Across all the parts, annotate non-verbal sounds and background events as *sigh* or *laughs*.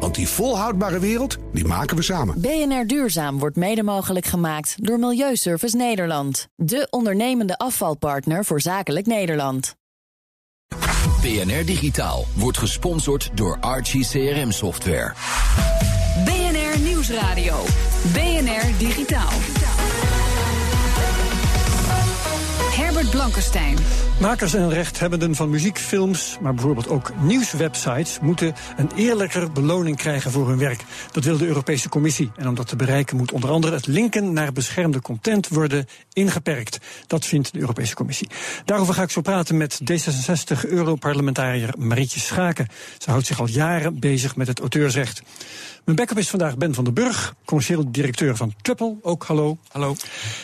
Want die volhoudbare wereld, die maken we samen. BNR Duurzaam wordt mede mogelijk gemaakt door Milieuservice Nederland. De ondernemende afvalpartner voor zakelijk Nederland. BNR Digitaal wordt gesponsord door Archie CRM Software. BNR Nieuwsradio. BNR Digitaal. Herbert Blankenstein. Makers en rechthebbenden van muziekfilms, maar bijvoorbeeld ook nieuwswebsites, moeten een eerlijker beloning krijgen voor hun werk. Dat wil de Europese Commissie. En om dat te bereiken moet onder andere het linken naar beschermde content worden ingeperkt. Dat vindt de Europese Commissie. Daarover ga ik zo praten met D66-Europarlementariër Marietje Schaken. Ze houdt zich al jaren bezig met het auteursrecht. Mijn backup is vandaag Ben van der Burg, commercieel directeur van Triple. Ook hallo. Hallo.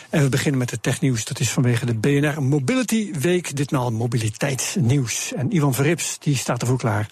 En we beginnen met het technieuws. Dat is vanwege de BNR Mobility Week. Ditmaal mobiliteitsnieuws. En Ivan Verrips, die staat ervoor klaar.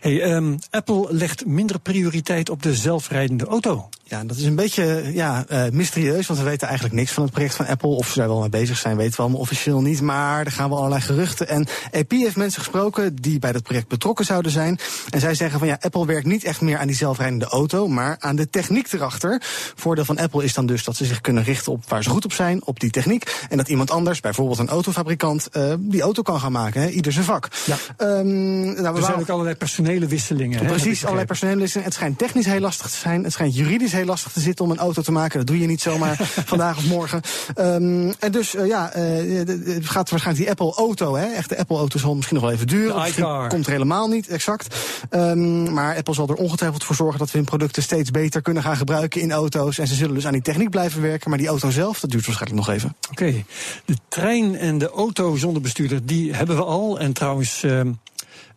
Hey, um, Apple legt minder prioriteit op de zelfrijdende auto. Ja, dat is een beetje ja, uh, mysterieus, want we weten eigenlijk niks van het project van Apple. Of ze daar wel mee bezig zijn, weten we allemaal officieel niet. Maar er gaan wel allerlei geruchten. En AP heeft mensen gesproken die bij dat project betrokken zouden zijn. En zij zeggen van ja, Apple werkt niet echt meer aan die zelfrijdende auto, maar aan de techniek erachter. Voordeel van Apple is dan dus dat ze zich kunnen richten op waar ze goed op zijn, op die techniek. En dat iemand anders, bijvoorbeeld een autofabrikant, uh, die auto kan gaan maken. Hè, ieder zijn vak. Ja. Um, nou, er zijn ook allerlei personele wisselingen. Precies, allerlei personele wisselingen. Het schijnt technisch heel lastig te zijn. Het schijnt juridisch heel lastig te zitten om een auto te maken. Dat doe je niet zomaar *laughs* vandaag of morgen. Um, en dus uh, ja, uh, het gaat waarschijnlijk die Apple auto, hè, echt de Apple auto zal misschien nog wel even duren. Komt er helemaal niet, exact. Um, maar Apple zal er ongetwijfeld voor zorgen dat we hun producten steeds beter kunnen gaan gebruiken in auto's. En ze zullen dus aan die techniek blijven werken. Maar die auto zelf, dat duurt waarschijnlijk nog even. Oké, okay. de trein en de auto zonder bestuurder, die hebben we al. En trouwens. Uh,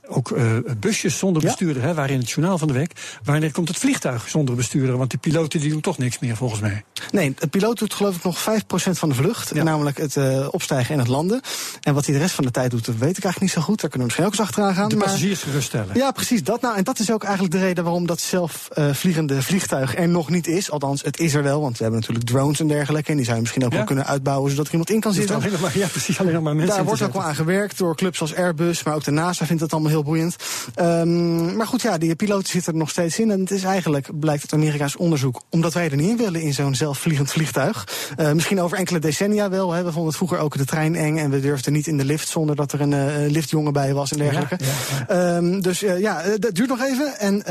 ook uh, busjes zonder bestuurder, ja. hè, waarin het journaal van de week. Wanneer komt het vliegtuig zonder bestuurder? Want die piloten die doen toch niks meer, volgens mij. Nee, de piloot doet geloof ik nog 5% van de vlucht. Ja. Namelijk het uh, opstijgen en het landen. En wat hij de rest van de tijd doet, dat weet ik eigenlijk niet zo goed. Daar kunnen we misschien ook eens achteraan gaan. De passagiers geruststellen. Ja, precies dat. Nou, en dat is ook eigenlijk de reden waarom dat zelfvliegende uh, vliegtuig er nog niet is. Althans, het is er wel, want we hebben natuurlijk drones en dergelijke. En die zou je misschien ook ja? wel kunnen uitbouwen, zodat er iemand in kan zitten. Ja, precies, alleen nog maar mensen Daar wordt ook wel aan gewerkt door clubs als Airbus, maar ook de NASA vindt het allemaal heel boeiend. Um, maar goed, ja, die piloten zitten er nog steeds in. En het is eigenlijk, blijkt uit Amerikaans onderzoek, omdat wij er niet in willen in zo'n zelfvliegend vliegtuig. Uh, misschien over enkele decennia wel. Hè. We vonden het vroeger ook de trein eng en we durfden niet in de lift zonder dat er een uh, liftjongen bij was en dergelijke. Ja, ja, ja. Um, dus uh, ja, dat duurt nog even. En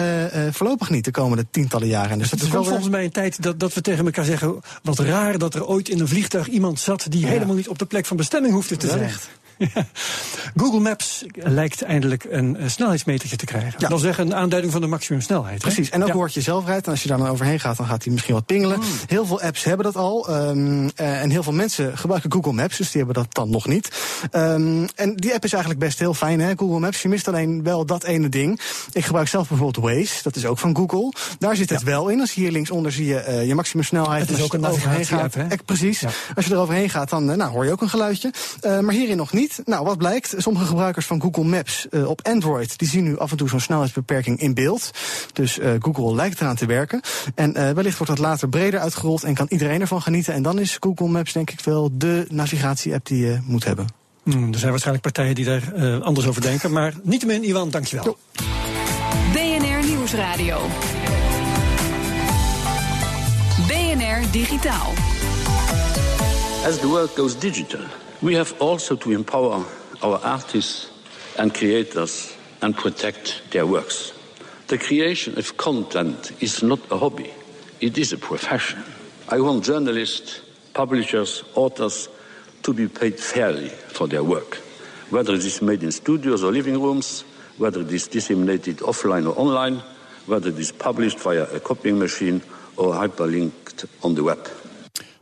voorlopig niet de komende tientallen jaren. Dus dat is wel volgens mij een tijd dat, dat we tegen elkaar zeggen. Wat raar dat er ooit in een vliegtuig iemand zat die helemaal niet op de plek van bestemming hoefde te zijn. *laughs* Google Maps lijkt eindelijk een snelheidsmetertje te krijgen. Ja. Dat wil zeggen een aanduiding van de maximumsnelheid. Precies, en ook ja. hoort je zelf rijdt. En als je daar dan overheen gaat, dan gaat hij misschien wat pingelen. Mm. Heel veel apps hebben dat al. Um, uh, en heel veel mensen gebruiken Google Maps, dus die hebben dat dan nog niet. Um, en die app is eigenlijk best heel fijn, hè? Google Maps. Je mist alleen wel dat ene ding. Ik gebruik zelf bijvoorbeeld Waze, dat is ook van Google. Daar zit het ja. wel in. Als je hier linksonder zie je uh, je maximumsnelheid. Het is ook een navigatie-app, hè? Precies. Als je er overheen gaat, dan nou, hoor je ook een geluidje. Uh, maar hierin nog niet. Nou, wat blijkt? Sommige gebruikers van Google Maps uh, op Android, die zien nu af en toe zo'n snelheidsbeperking in beeld. Dus uh, Google lijkt eraan te werken. En uh, wellicht wordt dat later breder uitgerold en kan iedereen ervan genieten. En dan is Google Maps denk ik wel de navigatie-app die je moet hebben. Mm, er zijn waarschijnlijk partijen die daar uh, anders over denken. Maar niettemin, Iwan, dankjewel. Jo. BNR Nieuwsradio. BNR Digitaal. As the world goes digital, we have also to empower our artists and creators and protect their works. The creation of content is not a hobby, it is a profession. I want journalists, publishers, authors to be paid fairly for their work, whether it is made in studios or living rooms, whether it is disseminated offline or online, whether it is published via a copying machine or hyperlinked on the web.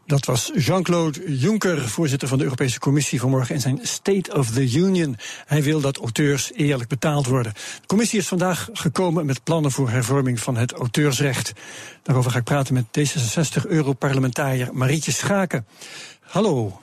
Dat was Jean-Claude Juncker, voorzitter van de Europese Commissie, vanmorgen in zijn State of the Union. Hij wil dat auteurs eerlijk betaald worden. De commissie is vandaag gekomen met plannen voor hervorming van het auteursrecht. Daarover ga ik praten met D66-Europarlementariër Marietje Schaken. Hallo.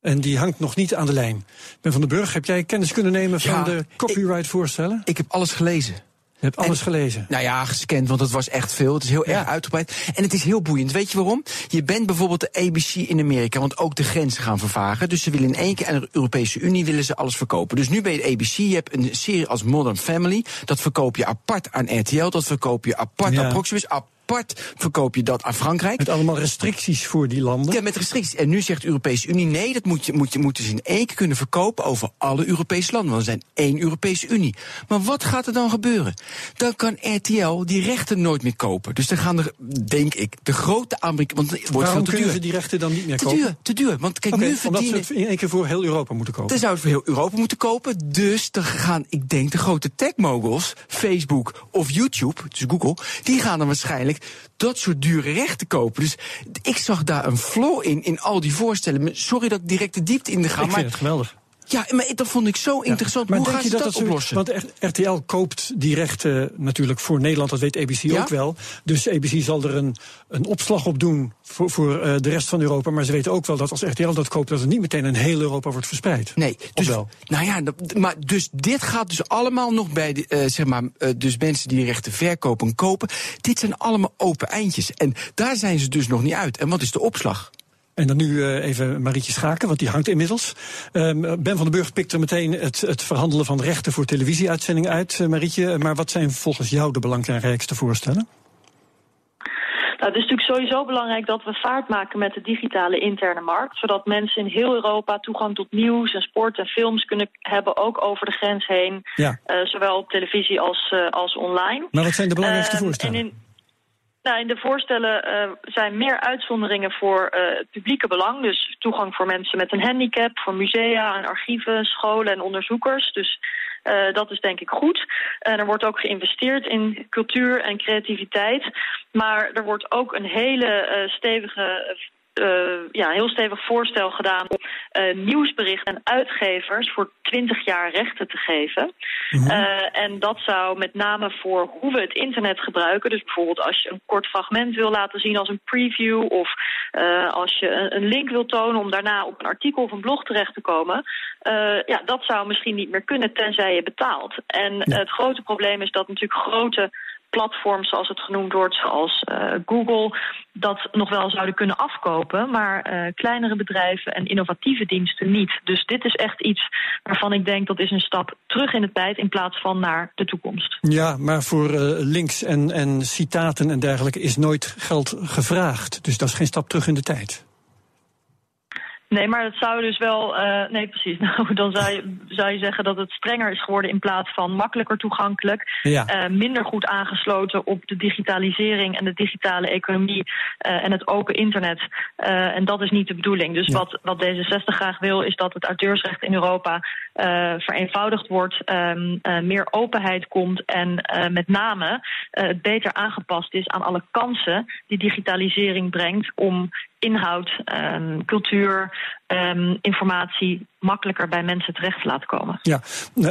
En die hangt nog niet aan de lijn. Ben van den Burg, heb jij kennis kunnen nemen van de copyright-voorstellen? Ik heb alles gelezen. Je hebt alles En- gelezen. Nou ja, gescand, want het was echt veel. Het is heel Ja. erg uitgebreid. En het is heel boeiend. Weet je waarom? Je bent bijvoorbeeld de ABC in Amerika, want ook de grenzen gaan vervagen. Dus ze willen in één keer aan de Europese Unie willen ze alles verkopen. Dus nu ben je de ABC, je hebt een serie als Modern Family. Dat verkoop je apart aan RTL, dat verkoop je apart Ja. aan Proximus. Apart verkoop je dat aan Frankrijk. Met allemaal restricties voor die landen. Ja, met restricties. En nu zegt de Europese Unie: nee, dat moet je, moet je, moeten ze in één keer kunnen verkopen over alle Europese landen. Want we zijn één Europese Unie. Maar wat gaat er dan gebeuren? Dan kan RTL die rechten nooit meer kopen. Dus dan gaan er, denk ik, de grote Amerikanen. Want het wordt Waarom veel te kunnen duur. ze die rechten dan niet meer te kopen? duur, te duur. Want kijk, nu omdat ze verdienen. het in één keer voor heel Europa moeten kopen. Dan zouden we voor heel Europa moeten kopen. Dus dan gaan, ik denk, de grote techmoguls, Facebook of YouTube, dus Google, die gaan dan waarschijnlijk dat soort dure rechten kopen. Dus ik zag daar een flaw in, in al die voorstellen. Sorry dat ik direct de diepte in ga, ik maar vind het geweldig. Ja, maar dat vond ik zo interessant. Maar Hoe denk je dat, oplossen? Want RTL koopt die rechten natuurlijk voor Nederland, dat weet ABC Ja? ook wel. Dus ABC zal er een, een opslag op doen voor, voor eh, de rest van Europa. Maar ze weten ook wel dat als RTL dat koopt, dat het niet meteen in heel Europa wordt verspreid. Nee, dus, wel? nou ja, maar dus dit gaat dus allemaal nog bij de, eh, zeg maar, eh, dus mensen die rechten verkopen en kopen. Dit zijn allemaal open eindjes. En daar zijn ze dus nog niet uit. En wat is de opslag? En dan nu eh, even Marietje Schaken, want die hangt inmiddels. Ehm, ben van den Burg pikt er meteen het, het verhandelen van rechten voor televisieuitzendingen uit, eh, Marietje. Maar wat zijn volgens jou de belangrijkste voorstellen? Nou, het is natuurlijk sowieso belangrijk dat we vaart maken met de digitale interne markt. Zodat mensen in heel Europa toegang tot nieuws en sport en films kunnen hebben, ook over de grens heen. Ja. Eh, zowel op televisie als, als online. Maar wat zijn de belangrijkste Ehm, voorstellen? Nou, in de voorstellen eh, zijn meer uitzonderingen voor eh, het publieke belang. Dus toegang voor mensen met een handicap, voor musea en archieven, scholen en onderzoekers. Dus eh, dat is denk ik goed. En er wordt ook geïnvesteerd in cultuur en creativiteit. Maar er wordt ook een hele stevige eh, ja, heel stevig voorstel gedaan om eh, nieuwsberichten en uitgevers voor 20 jaar rechten te geven. Eh, en dat zou met name voor hoe we het internet gebruiken. Dus bijvoorbeeld als je een kort fragment wil laten zien als een preview. Of als je een, een link wil tonen om daarna op een artikel of een blog terecht te komen. Ja, dat zou misschien niet meer kunnen tenzij je betaalt. En het grote probleem is dat natuurlijk grote platforms, zoals het genoemd wordt, zoals eh, Google, dat nog wel zouden kunnen afkopen, maar eh, kleinere bedrijven en innovatieve diensten niet. Dus dit is echt iets waarvan ik denk dat is een stap terug in de tijd in plaats van naar de toekomst. Ja, maar voor eh, links en, en citaten en dergelijke is nooit geld gevraagd. Dus dat is geen stap terug in de tijd. Nee, maar het zou dus wel. eh, nee, precies. *laughs* Nou, dan zou je, zou je zeggen dat het strenger is geworden in plaats van makkelijker toegankelijk. Ja. Eh, minder goed aangesloten op de digitalisering en de digitale economie eh, en het open internet. En dat is niet de bedoeling. Dus Ja. wat, wat D66 graag wil, is dat het auteursrecht in Europa vereenvoudigd wordt, ehm, eh, meer openheid komt en met name beter aangepast is aan alle kansen die digitalisering brengt om inhoud, ehm, cultuur, ehm, informatie makkelijker bij mensen terecht te laten komen. Ja,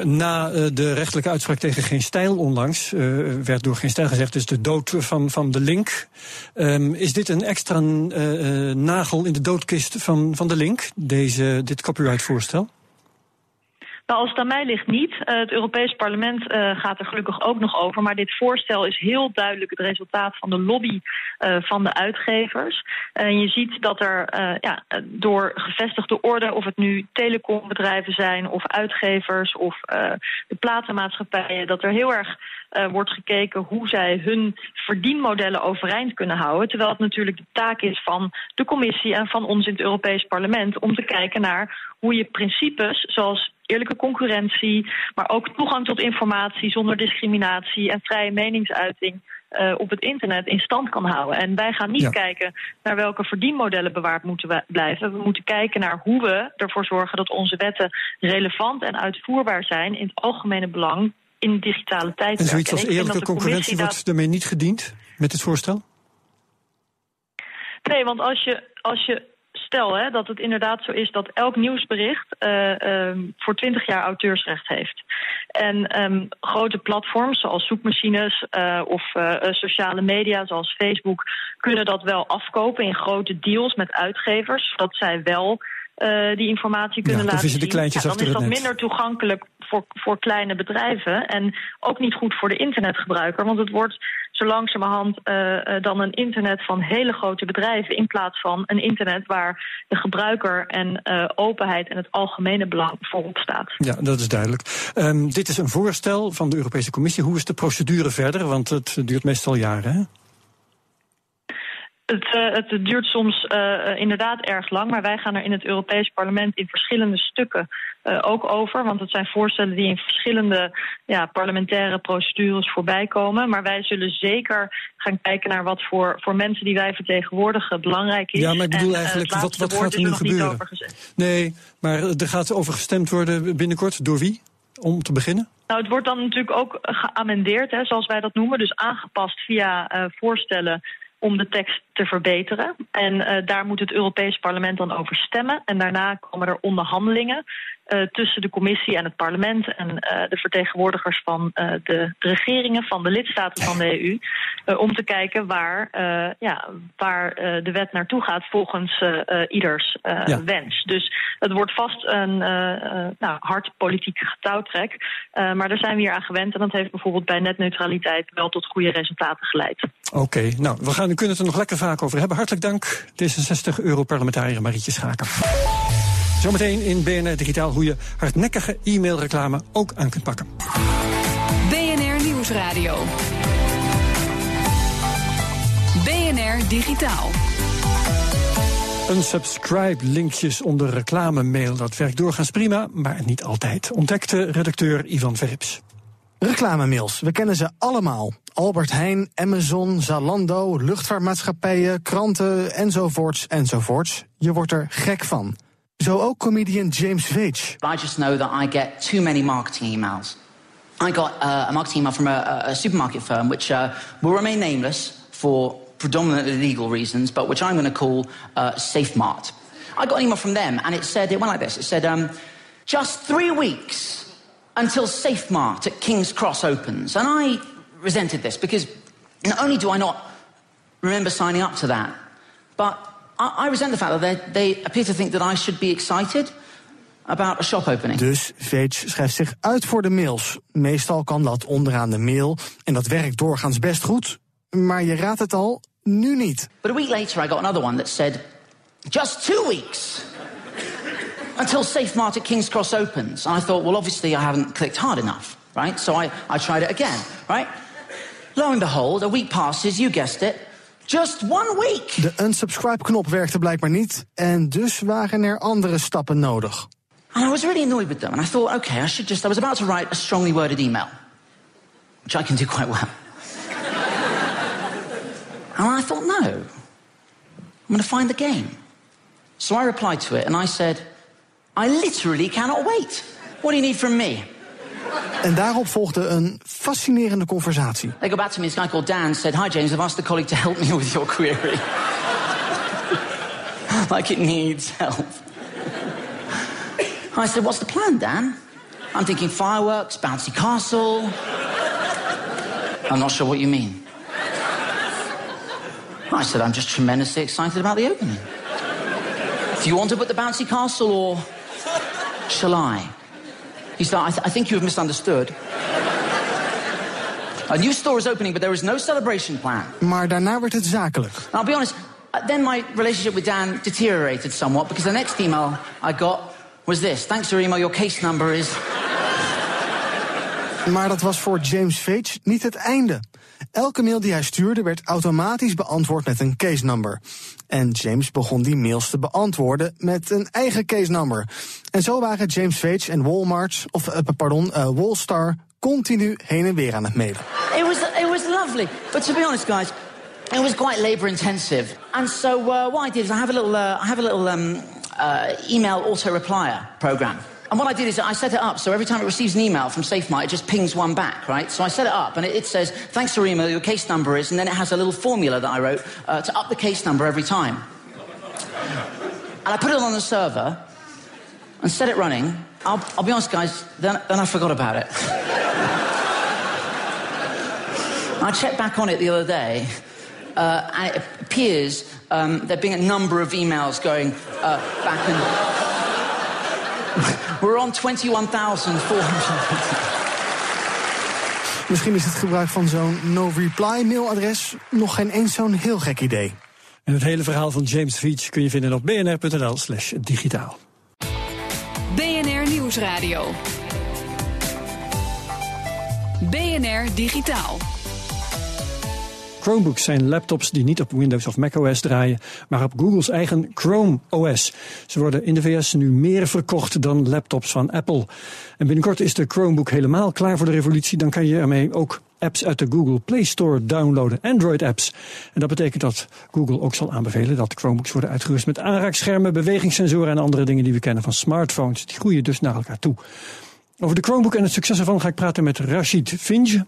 na- eh, de rechtelijke uitspraak tegen Geen Stijl onlangs eh, werd door Geen Stijl gezegd, dus de dood van, van de link. Ehm, is dit een extra eh, nagel in de doodkist van, van de link, deze, dit copyright-voorstel? Nou, als het aan mij ligt niet. Eh, het Europees Parlement eh, gaat er gelukkig ook nog over. Maar dit voorstel is heel duidelijk het resultaat van de lobby eh, van de uitgevers. En je ziet dat er ja, door gevestigde orde, of het nu telecombedrijven zijn of uitgevers of de platenmaatschappijen, dat er heel erg wordt gekeken hoe zij hun verdienmodellen overeind kunnen houden. Terwijl het natuurlijk de taak is van de commissie en van ons in het Europees Parlement om te kijken naar hoe je principes zoals eerlijke concurrentie, maar ook toegang tot informatie zonder discriminatie en vrije meningsuiting eh, op het internet in stand kan houden. En wij gaan niet Ja. kijken naar welke verdienmodellen bewaard moeten we- blijven. We moeten kijken naar hoe we ervoor zorgen dat onze wetten relevant en uitvoerbaar zijn in het algemene belang in de digitale tijd. En zoiets als eerlijke concurrentie wordt ermee niet gediend met het voorstel? Nee, want als je, als je stel hè, dat het inderdaad zo is dat elk nieuwsbericht eh, ehm, voor 20 jaar auteursrecht heeft. En ehm, grote platforms zoals zoekmachines eh, of eh, sociale media zoals Facebook kunnen dat wel afkopen in grote deals met uitgevers, zodat zij wel uh, die informatie kunnen ja, laten zien. Ja, dan is dat minder toegankelijk voor, voor kleine bedrijven. En ook niet goed voor de internetgebruiker. Want het wordt zo langzamerhand uh, uh, dan een internet van hele grote bedrijven... in plaats van een internet waar de gebruiker en openheid... en het algemene belang voorop staat. Ja, dat is duidelijk. Um, dit is een voorstel van de Europese Commissie. Hoe is de procedure verder? Want het duurt meestal jaren, hè? Het, uh, het, duurt soms uh, inderdaad erg lang, maar wij gaan er in het Europees Parlement in verschillende stukken uh, ook over. Want het zijn voorstellen die in verschillende ja, parlementaire procedures voorbij komen. Maar wij zullen zeker gaan kijken naar wat voor, voor mensen die wij vertegenwoordigen belangrijk is. Ja, maar ik bedoel en, eigenlijk, wat, wat gaat er nu gebeuren? Nee, maar er gaat over gestemd worden binnenkort. Door wie? Om te beginnen? Nou, het wordt dan natuurlijk ook geamendeerd, hè, zoals wij dat noemen. Dus aangepast via voorstellen om de tekst te verbeteren. En uh, daar moet het Europees Parlement dan over stemmen. En daarna komen er onderhandelingen uh, tussen de commissie en het parlement... en uh, de vertegenwoordigers van de, de, regeringen van de lidstaten van de EU... om te kijken waar, ja, waar de wet naartoe gaat volgens ieders ja. wens. Dus het wordt vast een nou, hard politiek getouwtrek. maar daar zijn we hier aan gewend. En dat heeft bijvoorbeeld bij netneutraliteit wel tot goede resultaten geleid. Oké, okay, nou, we, gaan, we kunnen het er nog lekker vaak over hebben. Hartelijk dank, D66-Europarlementariër Marietje Schaken. Zometeen in BNR Digitaal hoe je hardnekkige e-mailreclame ook aan kunt pakken. BNR Nieuwsradio. BNR Digitaal. Unsubscribe-linkjes onder reclamemail, dat werkt doorgaans prima, maar niet altijd. Ontdekte redacteur Ivan Verrips. Reclamemails, we kennen ze allemaal. Albert Heijn, Amazon, Zalando, luchtvaartmaatschappijen, kranten enzovoorts enzovoorts. Je wordt er gek van. Zo ook comedian James Veitch. I just know that I get too many marketing emails. I got uh, a marketing email from a, supermarket firm which uh, will remain nameless for predominantly legal reasons, but which I'm going to call uh, SafeMart. I got an email from them and it said, it went like this. It said, um, just three weeks until SafeMart at King's Cross opens. And I resented this because not only do I not remember signing up to that, but I, I resent the fact that they, they appear to think that I should be excited about a shop opening. Dus Veitch schrijft zich uit voor de mails. Meestal kan dat onderaan de mail en dat werkt doorgaans best goed. Maar je raadt het al, nu niet. But a week later I got another one that said, just two weeks until Safe Mart at King's Cross opens. And I thought, well, obviously I haven't clicked hard enough, right? So I, I tried it again, right? Lo and behold, a week passes, you guessed it. Just one week. De unsubscribe-knop werkte blijkbaar niet en dus waren er andere stappen nodig. And I was really annoyed with them, and I thought, okay, I should just. I was about to write a strongly worded email, which I can do quite well. *laughs* and I thought, no, I'm going to find the game. So I replied to it, and I said, I literally cannot wait. What do you need from me? En daarop volgde een fascinerende conversatie. They go back to me. This guy called Dan said, "Hi James, I've asked a colleague to help me with your query. *laughs* like it needs help." I said, "What's the plan, Dan?" I'm thinking fireworks, bouncy castle. I'm not sure what you mean. I said, "I'm just tremendously excited about the opening. Do you want to put the bouncy castle or shall I?" He said, I, th I think you have misunderstood. A new store is opening, but there is no celebration plan. Maar daarna werd het zakelijk. I'll be honest, uh, then my relationship with Dan deteriorated somewhat because the next email I got was this. Thanks for your email, your case number is... Maar dat was voor James Veitch niet het einde. Elke mail die hij stuurde werd automatisch beantwoord met een case number. En James begon die mails te beantwoorden met een eigen case number. En zo waren James Veitch en Walmart, of uh, pardon, uh, Wallstar continu heen en weer aan het mailen. It was, it was lovely. But to be honest, guys, it was quite labor intensive. And so uh, what I did is I have a little, uh, I have a little um, uh, email auto replier program. And what I did is I set it up so every time it receives an email from SafeMart, it just pings one back, right? So I set it up and it, it says, thanks for email, your case number is, and then it has a little formula that I wrote uh, to up the case number every time. And I put it on the server and set it running. I'll, I'll be honest, guys, then, then I forgot about it. I checked back on it the other day, uh, and it appears um, there being a number of emails going uh, back and *laughs* We're on 21,400. Misschien is het gebruik van zo'n no-reply mailadres nog geen eens zo'n heel gek idee. En het hele verhaal van James Veach kun je vinden op bnr.nl slash digitaal. BNR Nieuwsradio. BNR Digitaal. Chromebooks zijn laptops die niet op Windows of macOS draaien, maar op Google's eigen Chrome OS. Ze worden in de VS nu meer verkocht dan laptops van Apple. En binnenkort is de Chromebook helemaal klaar voor de revolutie. Dan kan je ermee ook apps uit de Google Play Store downloaden, Android-apps. En dat betekent dat Google ook zal aanbevelen dat Chromebooks worden uitgerust met aanraakschermen, bewegingssensoren en andere dingen die we kennen van smartphones. Die groeien dus naar elkaar toe. Over de Chromebook en het succes ervan ga ik praten met Rashid Finge.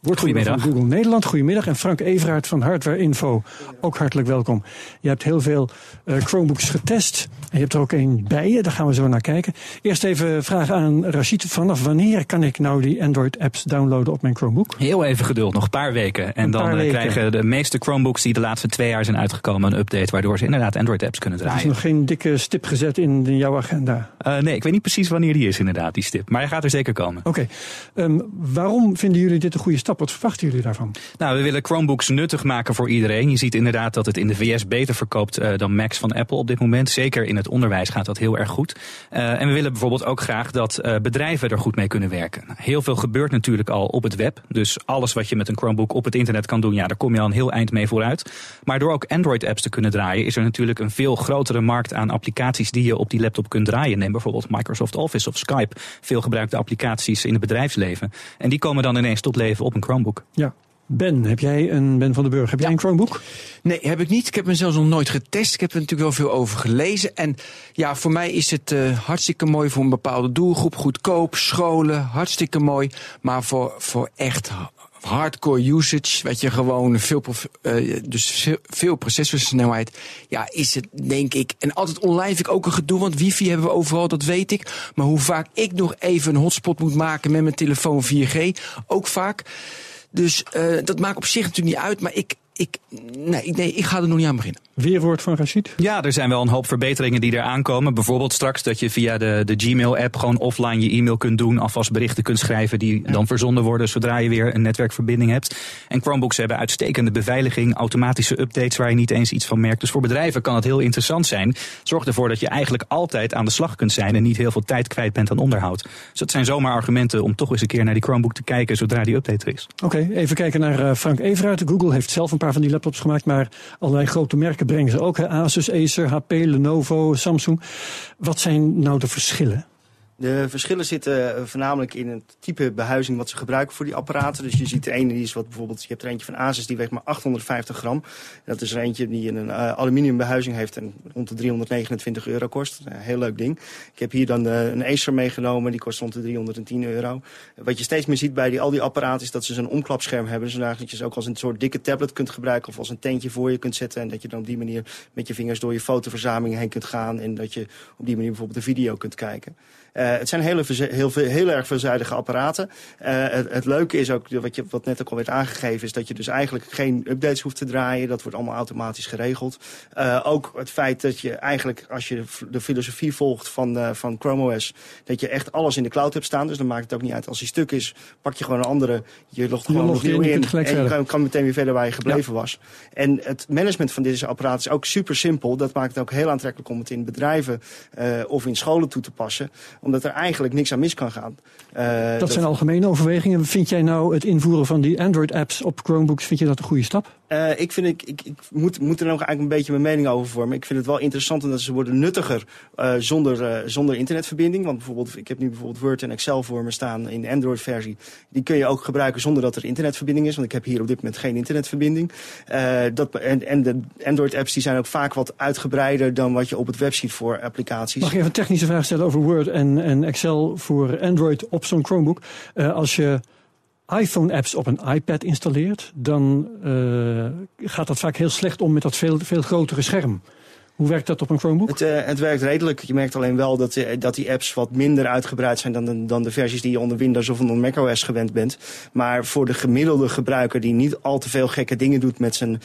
Woordvoerder van Google Nederland. Goedemiddag. En Frank Everaert van Hardware Info. Ook hartelijk welkom. Je hebt heel veel uh, Chromebooks getest. En je hebt er ook één bij je. Daar gaan we zo naar kijken. Eerst even vragen aan Rashid. Vanaf wanneer kan ik nou die Android-apps downloaden op mijn Chromebook? Heel even geduld. Nog een paar weken. En dan weken. krijgen de meeste Chromebooks die de laatste twee jaar zijn uitgekomen een update. Waardoor ze inderdaad Android-apps kunnen draaien. Er is nog geen dikke stip gezet in, in jouw agenda? Uh, nee, ik weet niet precies wanneer die is inderdaad, die stip. Maar hij gaat er zeker komen. Oké. Okay. Um, waarom vinden jullie dit een goede stap? Wat verwachten jullie daarvan? Nou, we willen Chromebooks nuttig maken voor iedereen. Je ziet inderdaad dat het in de VS beter verkoopt uh, dan Macs van Apple op dit moment. Zeker in het onderwijs gaat dat heel erg goed. Uh, en we willen bijvoorbeeld ook graag dat uh, bedrijven er goed mee kunnen werken. Heel veel gebeurt natuurlijk al op het web. Dus alles wat je met een Chromebook op het internet kan doen, ja, daar kom je al een heel eind mee vooruit. Maar door ook Android-apps te kunnen draaien, is er natuurlijk een veel grotere markt aan applicaties die je op die laptop kunt draaien. Neem bijvoorbeeld Microsoft Office of Skype. Veel gebruikte applicaties in het bedrijfsleven. En die komen dan ineens tot leven op een Chromebook. Ja. Ben, heb jij een Ben van den Burg? Heb jij een Chromebook? Nee, heb ik niet. Ik heb hem zelfs nog nooit getest. Ik heb er natuurlijk wel veel over gelezen. En ja, voor mij is het uh, hartstikke mooi voor een bepaalde doelgroep. Goedkoop, scholen, hartstikke mooi. Maar voor, voor echt hardcore usage, wat je gewoon veel, uh, dus veel, veel processorsnelheid, ja, is het denk ik. En altijd online vind ik ook een gedoe, want wifi hebben we overal, dat weet ik. Maar hoe vaak ik nog even een hotspot moet maken met mijn telefoon 4G, ook vaak. Dus uh, dat maakt op zich natuurlijk niet uit, maar ik, ik, nee, nee, ik ga er nog niet aan beginnen. Weerwoord van Rashid? Ja, er zijn wel een hoop verbeteringen die er aankomen. Bijvoorbeeld straks dat je via de, de Gmail-app gewoon offline je e-mail kunt doen. Alvast berichten kunt schrijven die ja. dan verzonden worden zodra je weer een netwerkverbinding hebt. En Chromebooks hebben uitstekende beveiliging, automatische updates waar je niet eens iets van merkt. Dus voor bedrijven kan het heel interessant zijn. Zorg ervoor dat je eigenlijk altijd aan de slag kunt zijn en niet heel veel tijd kwijt bent aan onderhoud. Dus dat zijn zomaar argumenten om toch eens een keer naar die Chromebook te kijken zodra die update er is. Oké, okay, even kijken naar uh, Frank Everaert. Google heeft zelf een paar van die laptops gemaakt, maar allerlei grote merken brengen ze ook. Asus, Acer, HP, Lenovo, Samsung. Wat zijn nou de verschillen? De verschillen zitten voornamelijk in het type behuizing wat ze gebruiken voor die apparaten. Dus je ziet er een die is wat bijvoorbeeld, je hebt er eentje van Asus die weegt maar 850 gram. Dat is er eentje die een uh, aluminium behuizing heeft en rond de 329 euro kost. Een heel leuk ding. Ik heb hier dan uh, een Acer meegenomen, die kost rond de 310 euro. Wat je steeds meer ziet bij die, al die apparaten is dat ze zo'n omklapscherm hebben. Zodat je ze ook als een soort dikke tablet kunt gebruiken of als een tentje voor je kunt zetten. En dat je dan op die manier met je vingers door je fotoverzameling heen kunt gaan. En dat je op die manier bijvoorbeeld de video kunt kijken. Uh, het zijn hele, heel, heel erg veelzijdige apparaten. Uh, het, het, leuke is ook, wat, je, wat net ook al werd aangegeven, is dat je dus eigenlijk geen updates hoeft te draaien. Dat wordt allemaal automatisch geregeld. Uh, ook het feit dat je eigenlijk, als je de filosofie volgt van, van Chrome OS, dat je echt alles in de cloud hebt staan. Dus dan maakt het ook niet uit. Als die stuk is, pak je gewoon een andere. Je logt gewoon nog nieuw in. En je kan, kan, meteen weer verder waar je gebleven ja. was. En het management van deze apparaten is ook super simpel. Dat maakt het ook heel aantrekkelijk om het in bedrijven of in scholen toe te passen omdat er eigenlijk niks aan mis kan gaan. Uh, dat, dat zijn algemene overwegingen. Vind jij nou het invoeren van die Android-apps op Chromebooks, vind je dat een goede stap? Uh, ik vind, ik, ik, ik moet, moet er nog eigenlijk een beetje mijn mening over vormen. Ik vind het wel interessant omdat ze worden nuttiger uh, zonder, uh, zonder internetverbinding. Want bijvoorbeeld, ik heb nu bijvoorbeeld Word en Excel voor me staan in de Android-versie. Die kun je ook gebruiken zonder dat er internetverbinding is. Want ik heb hier op dit moment geen internetverbinding. dat, en, en de Android-apps die zijn ook vaak wat uitgebreider dan wat je op het web ziet voor applicaties. Mag ik even een technische vraag stellen over Word en, en Excel voor Android op zo'n Chromebook? als je iPhone-apps op een iPad installeert, dan uh, gaat dat vaak heel slecht om met dat veel, veel grotere scherm. Hoe werkt dat op een Chromebook? Het, uh, het werkt redelijk. Je merkt alleen wel dat, uh, dat die apps wat minder uitgebreid zijn dan de, dan de versies die je onder Windows of onder macOS gewend bent. Maar voor de gemiddelde gebruiker die niet al te veel gekke dingen doet met zijn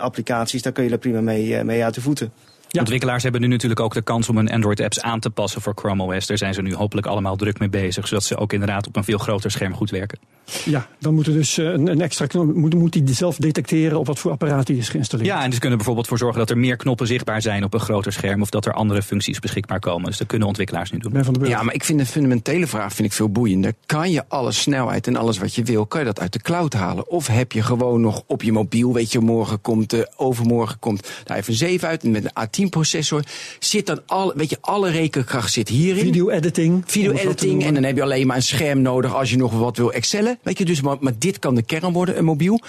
applicaties, daar kun je er prima mee, mee uit de voeten. Ontwikkelaars hebben nu natuurlijk ook de kans om hun Android-apps aan te passen voor Chrome OS. Daar zijn ze nu hopelijk allemaal druk mee bezig, zodat ze ook inderdaad op een veel groter scherm goed werken. Ja, dan moet er dus eh, een, een extra knop, moet, moet hij zelf detecteren op wat voor apparaat hij is geïnstalleerd. Ja, en ze kunnen bijvoorbeeld voor zorgen dat er meer knoppen zichtbaar zijn op een groter scherm of dat er andere functies beschikbaar komen. Dus dat kunnen ontwikkelaars nu doen. Ja, maar ik vind de fundamentele vraag vind ik veel boeiender. Kan je alle snelheid en alles wat je wil, kan je dat uit de cloud halen? Of heb je gewoon nog op je mobiel, weet je, morgen komt, eh, overmorgen komt de iPhone 7 uit en met een A10-processor. Zit dan al, weet je, alle rekenkracht zit hierin. Video editing. Video editing. En dan heb je alleen maar een scherm nodig als je nog wat wil excellen. Weet je, dus, maar, maar dit kan de kern worden, een mobiel.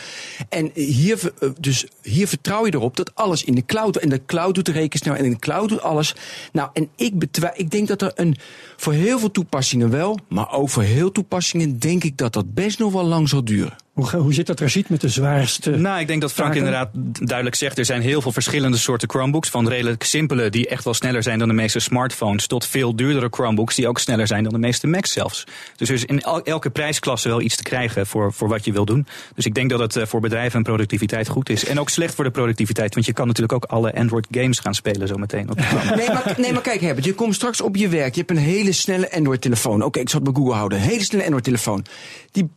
En hier, eh, dus hier vertrouw je erop dat alles in de cloud. En de cloud doet de rekensnelheid en in de cloud doet alles. Nou, en ik, betwij, ik denk dat er een. Voor heel veel toepassingen wel. Maar ook voor heel toepassingen denk ik dat dat best nog wel lang zal duren. Hoe, hoe zit dat er ziet met de zwaarste? Nou, ik denk dat Frank taken? inderdaad duidelijk zegt. Er zijn heel veel verschillende soorten Chromebooks. Van redelijk simpele, die echt wel sneller zijn dan de meeste smartphones. Tot veel duurdere Chromebooks, die ook sneller zijn dan de meeste Macs zelfs. Dus er is in el- elke prijsklasse wel iets te krijgen voor, voor wat je wil doen. Dus ik denk dat het eh, voor bedrijven en productiviteit goed is. En ook slecht voor de productiviteit. Want je kan natuurlijk ook alle Android games gaan spelen zometeen. *laughs* Nee maar, nee, maar kijk, Herbert, je komt straks op je werk. Je hebt een hele snelle Android-telefoon. Oké, ik zal het bij Google houden. Een hele snelle Android-telefoon. Die,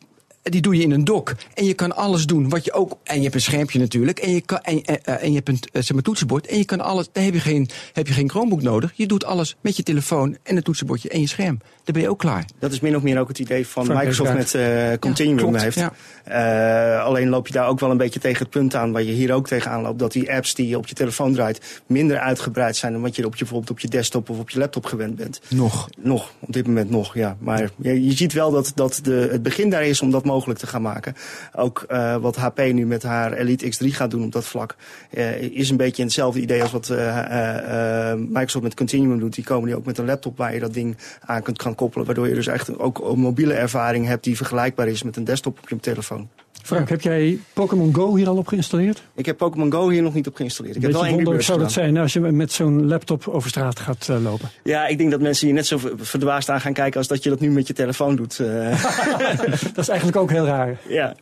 die doe je in een dock. En je kan alles doen wat je ook. En je hebt een schermpje natuurlijk. En je, kan, en, en, eh, en je hebt een eh, zeg maar, toetsenbord. En je kan alles. Daar heb je, geen, heb je geen Chromebook nodig. Je doet alles met je telefoon en een toetsenbordje en je scherm. Dan ben je ook klaar. Dat is min of meer ook het idee van Frank Microsoft met eh, Continuum klopt, heeft. ja. Eh, alleen loop je daar ook wel een beetje tegen het punt aan, waar je hier ook tegenaan loopt, dat die apps die je op je telefoon draait minder uitgebreid zijn dan wat je op je, bijvoorbeeld op je desktop of op je laptop gewend bent. Nog. Nog, op dit moment nog, ja. Maar je, je ziet wel dat, dat de, het begin daar is om dat mogelijk te gaan maken. Ook eh, wat HP nu met haar Elite X3 gaat doen op dat vlak, eh, is een beetje hetzelfde idee als wat eh, Microsoft met Continuum doet. Die komen nu ook met een laptop waar je dat ding aan kunt gaan koppelen, waardoor je dus echt ook een mobiele ervaring hebt die vergelijkbaar is met een desktop op je telefoon. Frank, heb jij Pokémon Go hier al op geïnstalleerd? Ik heb Pokémon Go hier nog niet op geïnstalleerd. Ik heb Beetje wel één wonderlijk zou dat zijn als je met zo'n laptop over straat gaat eh, lopen. Ja, ik denk dat mensen hier net zo ver- verdwaasd aan gaan kijken als dat je dat nu met je telefoon doet. eh. *laughs* dat is eigenlijk ook heel raar. ja.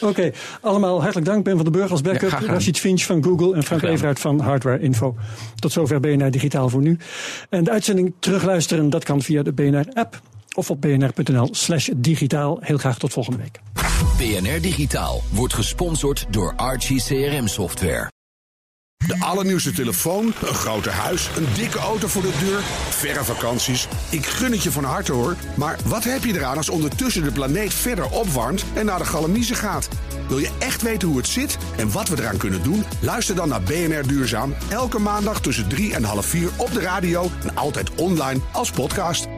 Oké, allemaal hartelijk dank. Ben van den Burg als Ja, backup, gedaan. Rashid Finch van Google en Frank. Everaert van Hardware Info. Tot zover BNR Digitaal voor nu. En de uitzending terugluisteren, dat kan via de BNR-app of op bnr.nl slash digitaal. Heel graag tot volgende week. BNR Digitaal wordt gesponsord door Archie CRM Software. De allernieuwste telefoon, een groter huis, een dikke auto voor de deur, verre vakanties. Ik gun het je van harte hoor. Maar wat heb je eraan als ondertussen de planeet verder opwarmt en naar de galamiezen gaat? Wil je echt weten hoe het zit en wat we eraan kunnen doen? Luister dan naar BNR Duurzaam. Elke maandag tussen drie en half vier op de radio en altijd online als podcast.